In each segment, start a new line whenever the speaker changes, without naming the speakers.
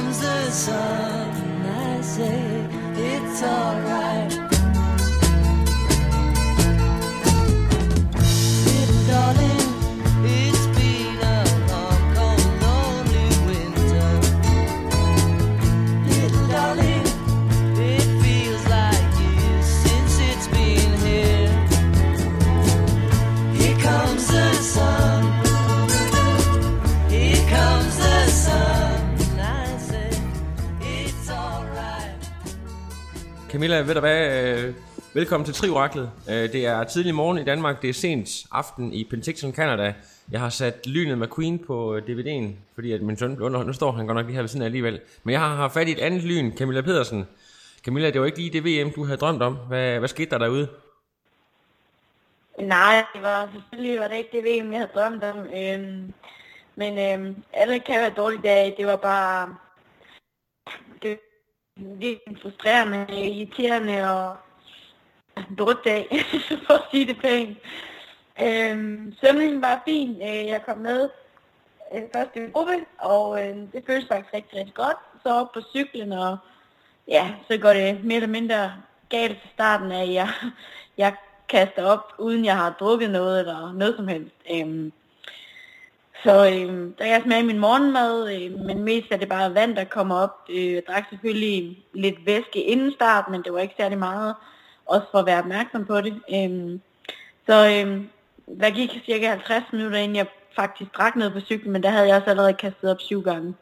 Comes the sun. and I say it's alright. Little darling,
Camilla, ved du hvad? Øh, velkommen til Trioraklet. Øh, det er tidlig morgen i Danmark, det er sent aften i Penticton, Canada. Jeg har sat Lynet McQueen på øh, DVD'en, fordi at min søn blev underholdt. Nu står han godt nok lige her ved siden af alligevel. Men jeg har haft fat i et andet lyn, Camilla Pedersen. Camilla, det var ikke lige det VM, du havde drømt om. Hvad, hvad skete der derude?
Nej, det var selvfølgelig var det ikke det VM, jeg havde drømt om. Øhm, men øhm, alle kan være dårlige dage. Det var bare var lidt frustrerende, irriterende og en dag, for at sige det pænt. Øhm, svømningen var fin. Øh, jeg kom med øh, først i gruppe, og øh, det føles faktisk rigtig, rigtig godt. Så op på cyklen, og ja, så går det mere eller mindre galt til starten af, at jeg, jeg kaster op, uden jeg har drukket noget eller noget som helst. Øhm, så øh, der jeg smagte min morgenmad, øh, men mest er det bare vand, der kommer op. Øh, jeg drak selvfølgelig lidt væske inden start, men det var ikke særlig meget, også for at være opmærksom på det. Øh, så øh, der gik cirka 50 minutter, inden jeg faktisk drak noget på cyklen, men der havde jeg også allerede kastet op syv gange.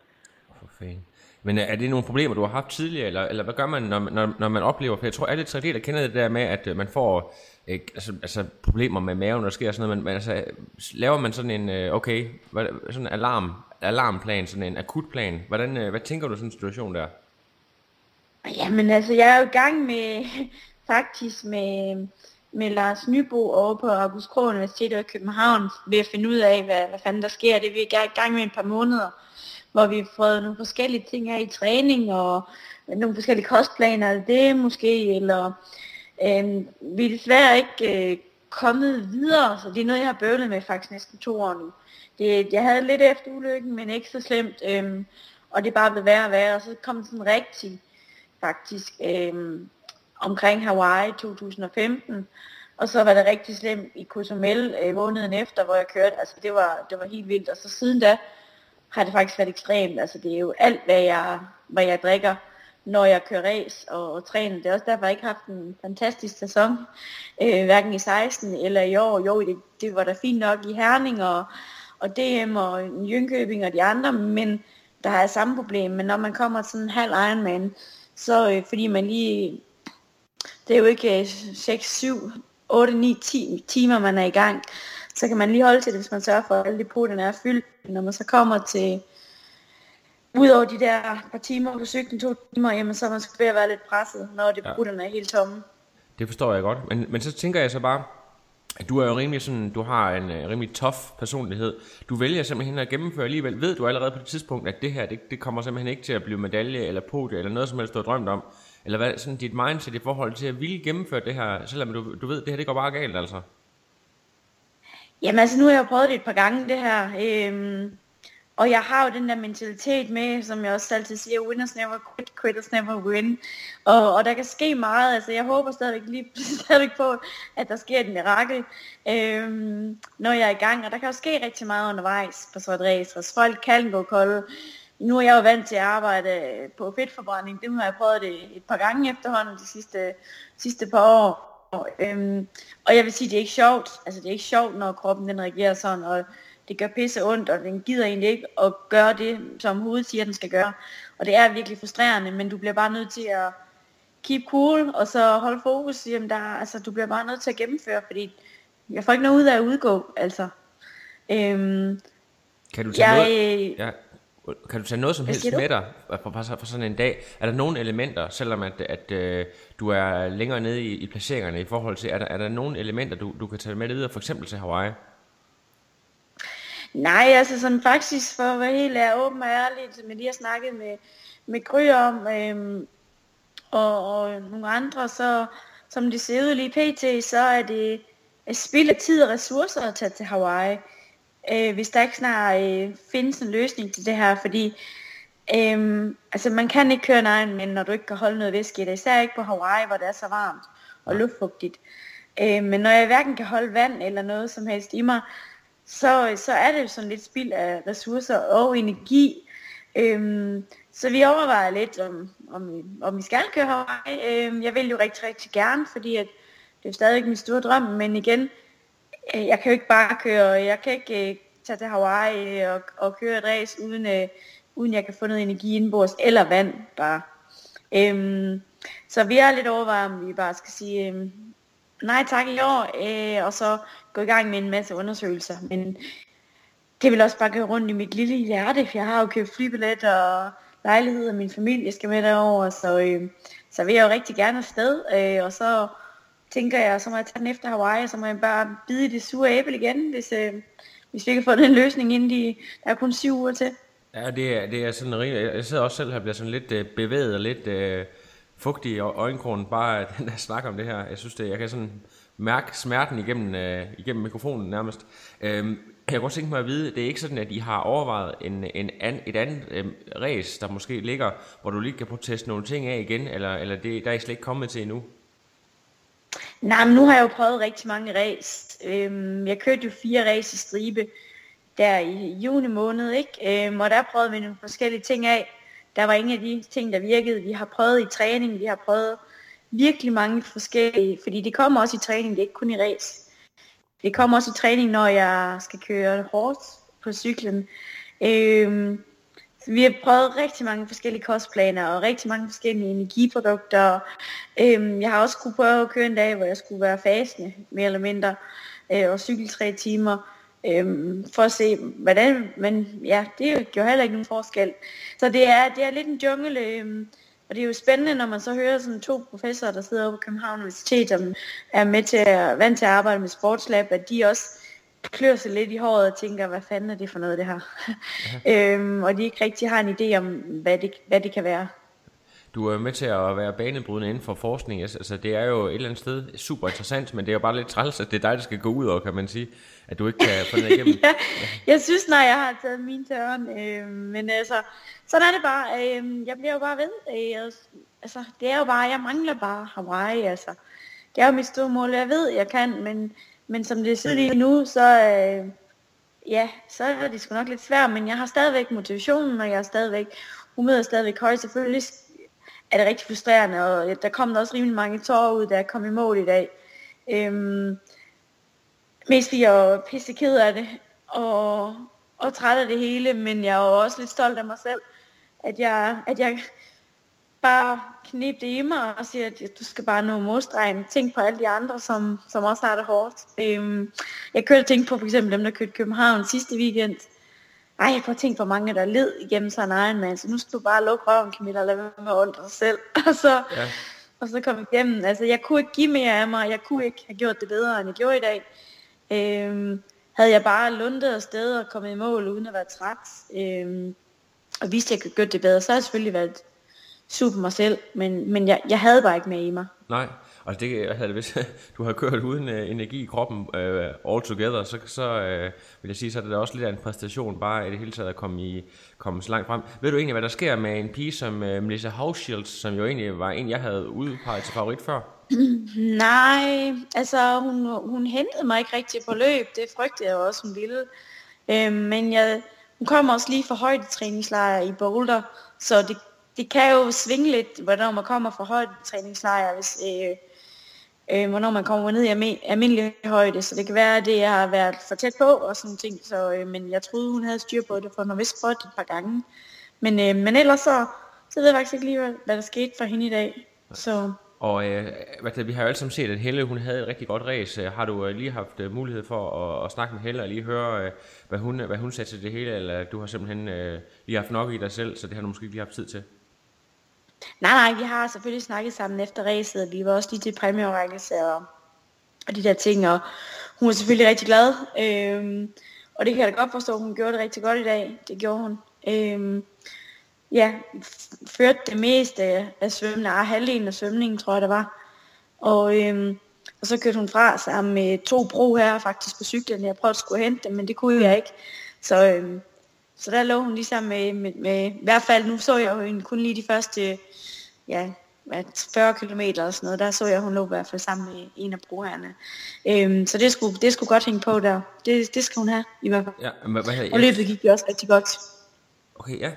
For fanden. Men øh, er det nogle problemer, du har haft tidligere, eller, eller hvad gør man, når, når, når man oplever, for jeg tror alle triatleter kender det der med, at øh, man får øh, altså, altså problemer med maven, når der sker sådan noget, men, men altså, laver man sådan en, øh, okay, hvad, sådan en alarm, alarmplan, sådan en akutplan, hvordan, øh, hvad tænker du i sådan en situation der?
Jamen altså, jeg er jo i gang med, faktisk med, med Lars Nybo over på August Krog Universitet i København, ved at finde ud af, hvad, hvad fanden der sker. Det er vi er i gang med et par måneder, hvor vi har fået nogle forskellige ting af i træning, og nogle forskellige kostplaner, eller det måske, eller øh, vi er desværre ikke øh, kommet videre, så det er noget, jeg har bøvlet med faktisk næsten to år nu. Det, jeg havde lidt efter ulykken, men ikke så slemt, øh, og det er bare blevet værre og værre, og så kom det sådan rigtig, faktisk, øh, omkring Hawaii 2015, og så var det rigtig slemt i Cozumel øh, måneden efter, hvor jeg kørte. Altså det var, det var helt vildt. Og så siden da har det faktisk været ekstremt. Altså det er jo alt, hvad jeg, hvad jeg drikker, når jeg kører race og, og træner. Det er også derfor, jeg ikke har haft en fantastisk sæson, øh, hverken i 16 eller i år. Jo, det, det var da fint nok i Herning og, og DM og Jynkøbing og de andre, men der har jeg samme problem. Men når man kommer til sådan en halv Ironman, så øh, fordi man lige det er jo ikke 6, 7, 8, 9, 10 timer, man er i gang. Så kan man lige holde til det, hvis man sørger for, at alle de poterne er fyldt. Når man så kommer til, udover de der par timer på cyklen, to timer, jamen så er man ved at være lidt presset, når de
Ja.
er helt tomme.
Det forstår jeg godt, men, men så tænker jeg så bare, at du er jo rimelig sådan, du har en uh, rimelig tough personlighed. Du vælger simpelthen at gennemføre alligevel. Ved du allerede på det tidspunkt, at det her, det, det kommer simpelthen ikke til at blive medalje eller podie eller noget som helst, du har drømt om? Eller hvad sådan dit mindset i forhold til at ville gennemføre det her, selvom du, du ved, det her det går bare galt altså?
Jamen altså, nu har jeg prøvet det et par gange, det her. Øhm, og jeg har jo den der mentalitet med, som jeg også altid siger, winners never quit, quitters never win. Og, og der kan ske meget, altså jeg håber stadigvæk, lige, stadigvæk på, at der sker et mirakel, øhm, når jeg er i gang. Og der kan jo ske rigtig meget undervejs på sådan et race, og folk kan gå kolde. Nu er jeg jo vant til at arbejde øh, på fedtforbrænding. Det har jeg prøvet det et par gange efterhånden de sidste, sidste par år. Og, øhm, og jeg vil sige, det er ikke sjovt. Altså det er ikke sjovt, når kroppen den reagerer sådan, og det gør pisse ondt, og den gider egentlig ikke at gøre det, som hovedet siger, den skal gøre. Og det er virkelig frustrerende, men du bliver bare nødt til at keep cool, og så holde fokus. Jamen der, altså, du bliver bare nødt til at gennemføre, fordi jeg får ikke noget ud af at udgå, altså. Øhm,
Kan du tage
Jeg,
noget,
øh,
ja, kan du tage noget som helst med dig fra, sådan en dag? Er der nogle elementer, selvom at, at øh, du er længere nede i, i placeringerne i forhold til, er der, er der nogle elementer, du, du kan tage med dig videre, for eksempel til Hawaii?
Nej, altså sådan faktisk for at være helt ærlig, åben og ærlig, som jeg lige har snakket med, med Gry om, øhm, og, og nogle andre, så som det ser ud lige pt, så er det et spild af tid og ressourcer at tage til Hawaii, øh, hvis der ikke snart øh, findes en løsning til det her, fordi øhm, altså man kan ikke køre en Ironman, når du ikke kan holde noget væske i det, især ikke på Hawaii, hvor det er så varmt og luftfugtigt. Øh, men når jeg hverken kan holde vand eller noget som helst i mig, så, så er det jo sådan lidt spild af ressourcer og energi. Øhm, så vi overvejer lidt, om, om, om vi skal køre Hawaii. Øhm, jeg vil jo rigtig, rigtig gerne, fordi at det er jo stadigvæk min store drøm, men igen, øh, Øh, jeg kan jo ikke bare køre, jeg kan ikke øh, tage til Hawaii og, og køre et race, uden, øh, uden jeg kan få noget energi indenbords, eller vand bare. Øhm, så vi er lidt overvejet, om vi bare skal sige, øhm, nej tak i år, øh, og så gå i gang med en masse undersøgelser. Men det vil også bare gå rundt i mit lille hjerte, for jeg har jo købt flybillet og lejlighed, og min familie skal med derover, så, øh, så vil jeg jo rigtig gerne afsted, øh, og så tænker jeg, så må jeg tage den efter Hawaii, og så må jeg bare bide i det sure æble igen, hvis, øh, hvis vi ikke har fundet den løsning inden de, der er kun syv uger til.
Ja, det er, det er sådan rigtig, jeg sidder også selv her og bliver sådan lidt øh, bevæget og lidt øh, fugtig i øjenkrogen, bare at den der snak om det her. Jeg synes det, jeg kan sådan mærke smerten igennem, øh, igennem mikrofonen nærmest. Øhm, jeg kunne godt tænke mig at vide, det er ikke sådan, at I har overvejet en, en an, et andet øh, race, der måske ligger, hvor du lige kan prøve at teste nogle ting af igen, eller, eller det, der er I slet ikke kommet til endnu?
Nej, men nu har jeg jo prøvet rigtig mange ræs. Øhm, jeg kørte jo fire ræs i stribe der i juni måned, ikke? Øhm, og der prøvede vi nogle forskellige ting af. Der var ingen af de ting, der virkede. Vi har prøvet i træning, vi har prøvet virkelig mange forskellige, fordi det kommer også i træning, det er ikke kun i ræs. Det kommer også i træning, når jeg skal køre hårdt på cyklen. Øhm, så vi har prøvet rigtig mange forskellige kostplaner og rigtig mange forskellige energiprodukter. Øhm, jeg har også kunne prøve at køre en dag, hvor jeg skulle være fasende, mere eller mindre, øh, og cykle tre timer, øhm, for at se, hvordan, men ja, det gjorde heller ikke nogen forskel. Så det er, det er lidt en jungle, øhm, og det er jo spændende, når man så hører sådan to professorer, der sidder oppe på København Universitet, som er med til at, vant til at arbejde med sportslab, at de også klør sig lidt i håret og tænker, hvad fanden er det for noget det her? øhm, og de ikke rigtig har en idé om, hvad det, hvad det kan være.
Du er med til at være banebrydende inden for forskning. Altså, det er jo et eller andet sted super interessant, men det er jo bare lidt træls, at det er dig, der skal gå ud over, kan man sige. At du ikke kan få det igennem.
ja, jeg synes, når jeg har taget min tørn, øh, men altså, sådan er det bare. Øh, jeg bliver jo bare ved. Øh, altså, det er jo bare, jeg mangler bare Hawaii, altså. Det er jo mit store mål, jeg ved, jeg kan, men, men som det ser lige nu, så, øh, ja, så er det sgu nok lidt svært, men jeg har stadigvæk motivationen, og jeg har stadigvæk, humøret er stadigvæk højt. Selvfølgelig er det rigtig frustrerende, og der kom der også rimelig mange tårer ud, da jeg kom i mål i dag. Øhm, mest fordi jeg er pisse ked af det, og, og træt af det hele, men jeg er også lidt stolt af mig selv, at jeg, at jeg bare knep det i mig og siger, at du skal bare nå modstregen. Tænk på alle de andre, som, som også har det hårdt. Øhm, jeg kørte tænke på for eksempel dem, der kørte København sidste weekend. Ej, jeg kunne tænke på mange, der led igennem sådan en Ironman, så nu skal du bare lukke røven, Camilla, og lade være med at undre dig selv. og så,
Ja.
og så kom igennem. Altså, jeg kunne ikke give mere af mig, jeg kunne ikke have gjort det bedre, end jeg gjorde i dag. Øhm, havde jeg bare lundet afsted og kommet i mål, uden at være træt, øhm, og vidste, at jeg kunne gøre det bedre, så havde jeg selvfølgelig været super mig selv, men, men jeg, jeg havde bare ikke mere i mig.
Nej, og det, altså, hvis du har kørt uden uh, energi i kroppen uh, all together, så, så uh, vil jeg sige, så er det også lidt af en præstation, bare i det hele taget at komme, i, komme så langt frem. Ved du egentlig, hvad der sker med en pige som uh, Melissa Hauschild, som jo egentlig var en, jeg havde udpeget til favorit før?
Nej, altså hun, hun hentede mig ikke rigtig på løb, det frygtede jeg også, hun ville. Øhm, men jeg, hun kom også lige fra højdetræningslejr i Boulder, så det, det kan jo svinge lidt, hvornår man kommer fra højdetræningslejr, hvis, øh, øh, hvornår man kommer ned i almi- almindelig højde. Så det kan være, at det har været for tæt på og sådan ting. Så, øh, men jeg troede, hun havde styr på det, for hun har vist prøvet et par gange. Men, øh, men ellers så, så ved jeg faktisk ikke lige, hvad, hvad der skete for hende i dag. Så
Og øh, hvad vi har jo alle sammen set, at Helle hun havde et rigtig godt race. Øh, Har du øh, lige haft øh, mulighed for at, at snakke med Helle og lige høre, øh, hvad hun, hvad hun sagde til det hele, eller du har simpelthen øh, lige haft nok i dig selv, så det har du måske ikke lige haft tid til?
Nej, nej, vi har selvfølgelig snakket sammen efter racet, og vi var også lige til præmieoverrækkelse og, og de der ting, og hun var selvfølgelig rigtig glad. Øhm, og det kan jeg da godt forstå, hun gjorde det rigtig godt i dag. Det gjorde hun. Øhm, ja, førte det meste af svømningen, og halvdelen af svømningen, tror jeg det var. Og, øhm, og så kørte hun fra sammen med to bro her faktisk på cyklen. Jeg prøvede at skulle hente dem, men det kunne jeg ikke. Så, øhm, så der lå hun ligesom med, med, med, i hvert fald nu så jeg jo hende kun lige de første, ja, hvad, 40 km eller sådan noget, der så jeg, hun lå i hvert fald sammen med en af broherrerne. Øhm, så det skulle, det skulle godt hænge på der. Det, det skal hun have, i hvert fald.
Ja, men hvad, hvad hedder
Og løbet gik jo også rigtig godt.
Okay, ja.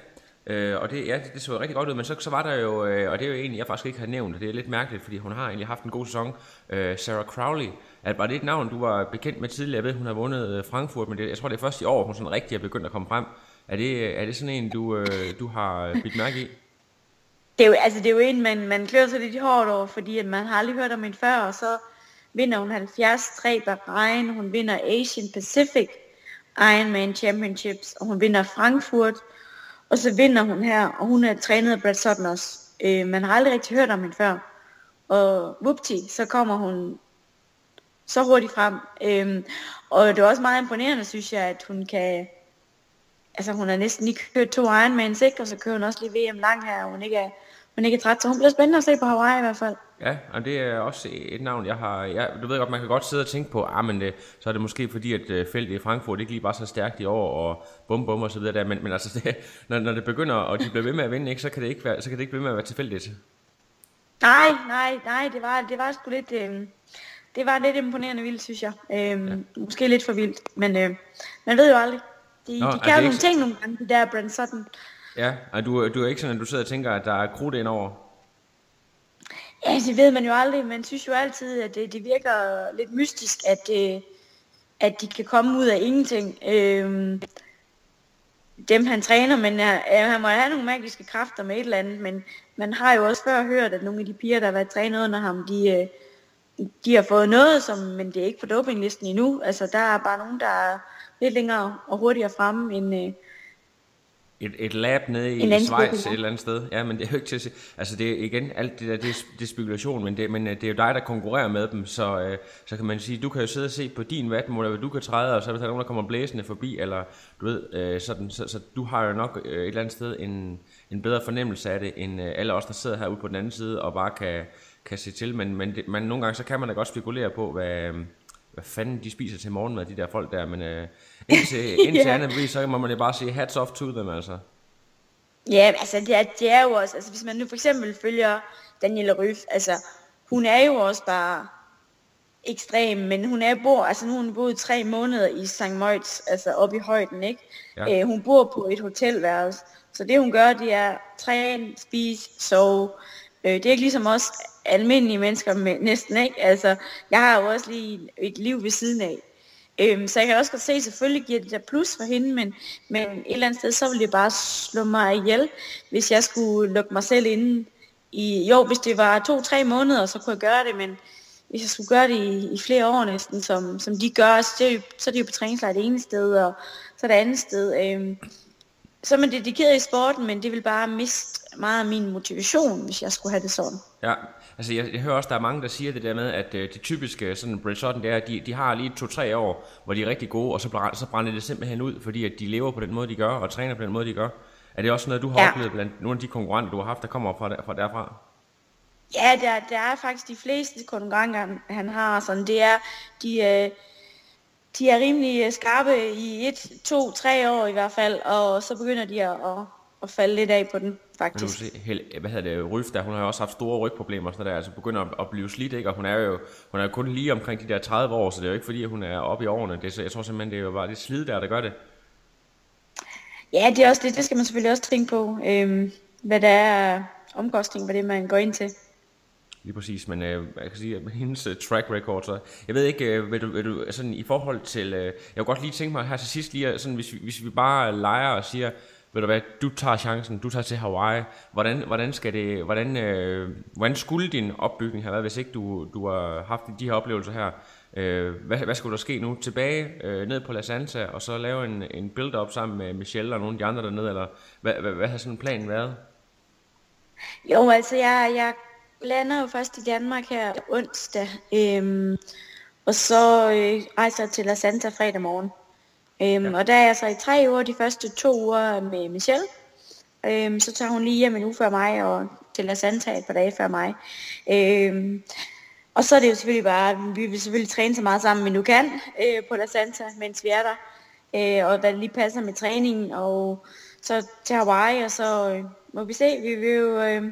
Øh, og det, ja, det, det så rigtig godt ud, men så, så var der jo, øh, og det er jo egentlig, jeg faktisk ikke har nævnt, og det er lidt mærkeligt, fordi hun har egentlig haft en god sæson, øh, Sarah Crowley. At, var det et navn, du var bekendt med tidligere? Jeg ved, hun har vundet øh, Frankfurt, men det, jeg tror, det er først i år, hun sådan rigtig er begyndt at komme frem. Er det, er det sådan en, du, øh, du har bidt mærke i?
Det er jo, altså, det er jo en, man, man klør sig lidt hårdt over, fordi at man har aldrig hørt om hende før, og så vinder hun 70 3 Bahrain, hun vinder Asian Pacific Ironman Championships, og hun vinder Frankfurt, og så vinder hun her, og hun er trænet af Brad Sutton også. Øh, man har aldrig rigtig hørt om hende før. Og vupti, så kommer hun så hurtigt frem. Øhm, og det er også meget imponerende, synes jeg, at hun kan... Altså hun har næsten lige kørt to Ironmans, ikke? Og så kører hun også lige VM lang her, og hun ikke er, hun ikke er træt. Så hun bliver spændende at se på Hawaii i hvert fald.
Ja, og det er også et navn, jeg har... Jeg, du ved godt, man kan godt sidde og tænke på, ah, men det, så er det måske fordi, at øh, feltet i Frankfurt ikke lige var så stærkt i år, og bum bum og så videre der, men, men altså, det, når, når det begynder, og de bliver ved med at vinde, ikke, så kan det ikke være, så kan det ikke blive ved med at være tilfældigt.
Nej, nej, nej, det var, det var sgu lidt... Øh, det var lidt imponerende vildt, synes jeg. Øhm, ja. Måske lidt for vildt, men øh, man ved jo aldrig. De,
Nå,
de kan jo nogle ting nogle gange, de der Brand Sutton.
Ja, og du, du er ikke sådan, at du sidder og tænker, at der er krudt ind over.
Ja, det ved man jo aldrig. Man synes jo altid, at det, det virker lidt mystisk, at, øh, at de kan komme ud af ingenting. Øhm, dem han træner, men øh, han må have nogle magiske kræfter med et eller andet, men man har jo også før hørt, at nogle af de piger, der har været trænet under ham, de, øh, de har fået noget, som, men det er ikke på dopinglisten endnu. Altså, der er bare nogen, der er lidt længere og hurtigere fremme end... Øh,
Et, et lab nede i Schweiz
spekulant.
et eller andet sted. Ja, men det er jo ikke til at se. Altså det er igen, alt det der, det er, det er spekulation, men det, men øh, det er jo dig, der konkurrerer med dem, så, øh, så kan man sige, du kan jo sidde og se på din vatmål, hvad du kan træde, og så er der nogen, der kommer blæsende forbi, eller du ved, øh, sådan, så, så du har jo nok øh, et eller andet sted en, en bedre fornemmelse af det, end øh, alle os, der sidder herude på den anden side, og bare kan, kan se til, men, men, det, men nogle gange, så kan man da godt spekulere på, hvad, øh, hvad fanden de spiser til morgenmad, de der folk der, men øh, indtil, indtil
Ja.
andet bevis, så må man jo bare sige hats off to them, altså.
Ja, altså det er, det er jo også, altså hvis man nu for eksempel følger Daniela Ryf, altså hun er jo også bare ekstrem, men hun er bor, altså nu hun boet tre måneder i St. Moritz, altså oppe i højden, ikke?
Ja.
Øh, hun bor på et hotelværelse, så det hun gør, det er træne, spise, sove. Øh, det er ikke ligesom os almindelige mennesker med, næsten, ikke? Altså, jeg har jo også lige et liv ved siden af. Øhm, så jeg kan også godt se, selvfølgelig giver det der plus for hende, men, men et eller andet sted, så ville det bare slå mig ihjel, hvis jeg skulle lukke mig selv inden. i, jo, hvis det var to-tre måneder, så kunne jeg gøre det, men hvis jeg skulle gøre det i, i flere år næsten, som, som de gør, så, det er jo, så er det jo på træningslejr det ene sted, og så det andet sted. Øhm, så er man dedikeret i sporten, men det vil bare miste meget af min motivation, hvis jeg skulle have det sådan.
Ja, altså jeg, jeg hører også, der er mange, der siger det der med, at øh, det typiske sådan Sutton, det er, at de, de har lige to-tre år, hvor de er rigtig gode, og så, brænder, så brænder det simpelthen ud, fordi at de lever på den måde, de gør, og træner på den måde, de gør. Er det også noget, du har ja. Oplevet blandt nogle af de konkurrenter, du har haft, der kommer fra, der, fra derfra?
Ja, der, der er faktisk de fleste konkurrenter, han har sådan, det er, de, øh, de er rimelig skarpe i et, to, tre år i hvert fald, og så begynder de at, at, at falde lidt af på den,
Men du
faktisk.
se, Hel, hvad hedder det, Ryf, der, hun har jo også haft store rygproblemer, og sådan der, altså begynder at, at blive slidt, ikke? og hun er jo hun er jo kun lige omkring de der 30 år, så det er jo ikke fordi, at hun er oppe i årene. Det, så- jeg tror simpelthen, det er jo bare det slid der, der gør det.
Ja, det er også det, det skal man selvfølgelig også tænke på, øhm, hvad der er omkostning for det, man går ind til.
Lige præcis, men øh, jeg kan sige, at hendes uh, track record, så jeg ved ikke, øh, vil du, vil du, sådan i forhold til, øh, jeg kunne godt lige tænke mig her til sidst lige, sådan, hvis, vi, hvis vi bare leger og siger, ved du hvad, du tager chancen, du tager til Hawaii. Hvordan, hvordan, skal det, hvordan, øh, hvordan skulle din opbygning have været, hvis ikke du, du har haft de her oplevelser her? Øh, hvad, hvad skulle der ske nu? Tilbage øh, ned på La Santa, og så lave en, en build-up sammen med Michelle og nogle af de andre dernede, eller hvad, hvad, hvad har sådan en plan været?
Jo, altså jeg, jeg lander jo først i Danmark her onsdag, øhm, og så øh, rejser jeg til La Santa fredag morgen. Øhm, ja. Og der er jeg så i tre uger, de første to uger med Michelle. Øhm, så tager hun lige hjem en uge før mig, og til La Santa et par dage før mig. Øhm, og så er det jo selvfølgelig bare, vi vil selvfølgelig træne så meget sammen, vi nu kan øh, på La Santa, mens vi er der. Øh, og det lige passer med træningen, og så til Hawaii, og så øh, må vi se. Vi vil jo øh,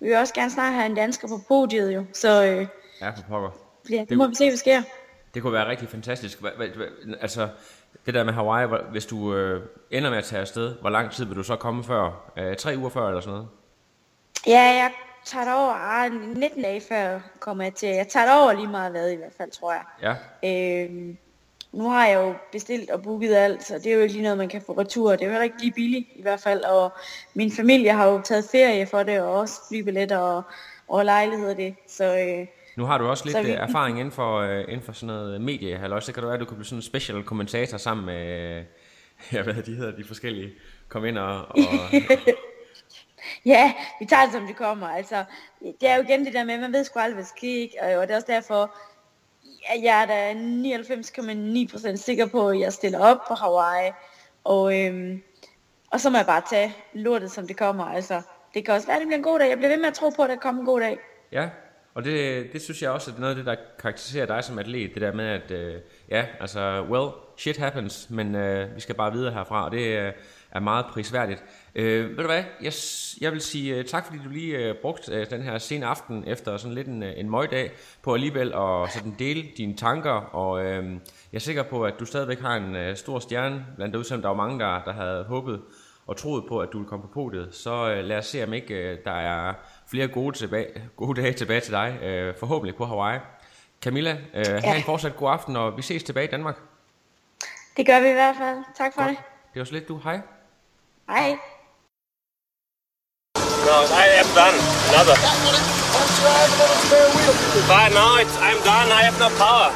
vi vil også gerne snart have en dansker på podiet jo, så øh,
Ja, for pokker.
ja, det må vi se, hvad sker.
Det kunne være rigtig fantastisk. Altså, det der med Hawaii, hvis du øh, ender med at tage afsted, hvor lang tid vil du så komme før? Øh, tre uger før eller sådan noget?
Ja, jeg tager det over, ah, 19 dage før kommer jeg til. Jeg tager det over lige meget hvad i hvert fald, tror jeg.
Ja,
Øh, nu har jeg jo bestilt og booket alt, så det er jo ikke lige noget, man kan få retur. Det er jo heller ikke lige billigt i hvert fald, og min familie har jo taget ferie for det, og også flybilletter og, og lejlighed det. Så øh,
nu har du også lidt
Så vi-
vi... erfaring inden for, øh, inden for sådan noget medie, halløj, så kan det være, at du kan blive sådan en special kommentator sammen med, øh, ja, hvad de hedder, de forskellige, kom ind og, og
ja, vi tager det som det kommer. Altså, det er jo igen det der med, at man ved sgu aldrig, hvad sker, ikke? Og, og det er også derfor, at jeg er da 99,9% sikker på, at jeg stiller op på Hawaii. Og, øhm, og så må jeg bare tage lortet, som det kommer. Altså, det kan også være, at det bliver en god dag. Jeg bliver ved med at tro på, at der kommer en god dag.
Ja, og det, det synes jeg også, at noget af det, der karakteriserer dig som atlet, det der med, at øh, ja, altså, well, shit happens, men øh, vi skal bare videre herfra, og det øh, er meget prisværdigt. Øh, ved du hvad, jeg, jeg vil sige øh, tak, fordi du lige øh, brugte øh, den her sene aften, efter sådan lidt en, øh, en møgdag, på alligevel at sådan dele dine tanker, og øh, jeg er sikker på, at du stadigvæk har en øh, stor stjerne, blandt andet som der var mange, der, der havde håbet og troet på, at du ville komme på podiet, så øh, lad os se, om ikke øh, der er flere gode, tilbage, gode dage tilbage til dig, øh, forhåbentlig på Hawaii. Camilla, øh, ja. have en fortsat god aften, og vi ses tilbage i Danmark.
Det gør vi i hvert fald. Tak for det.
Det var så lidt du. Hej.
Hej.
No, I am done. Another. Fine, now it's, I'm done. I have no power.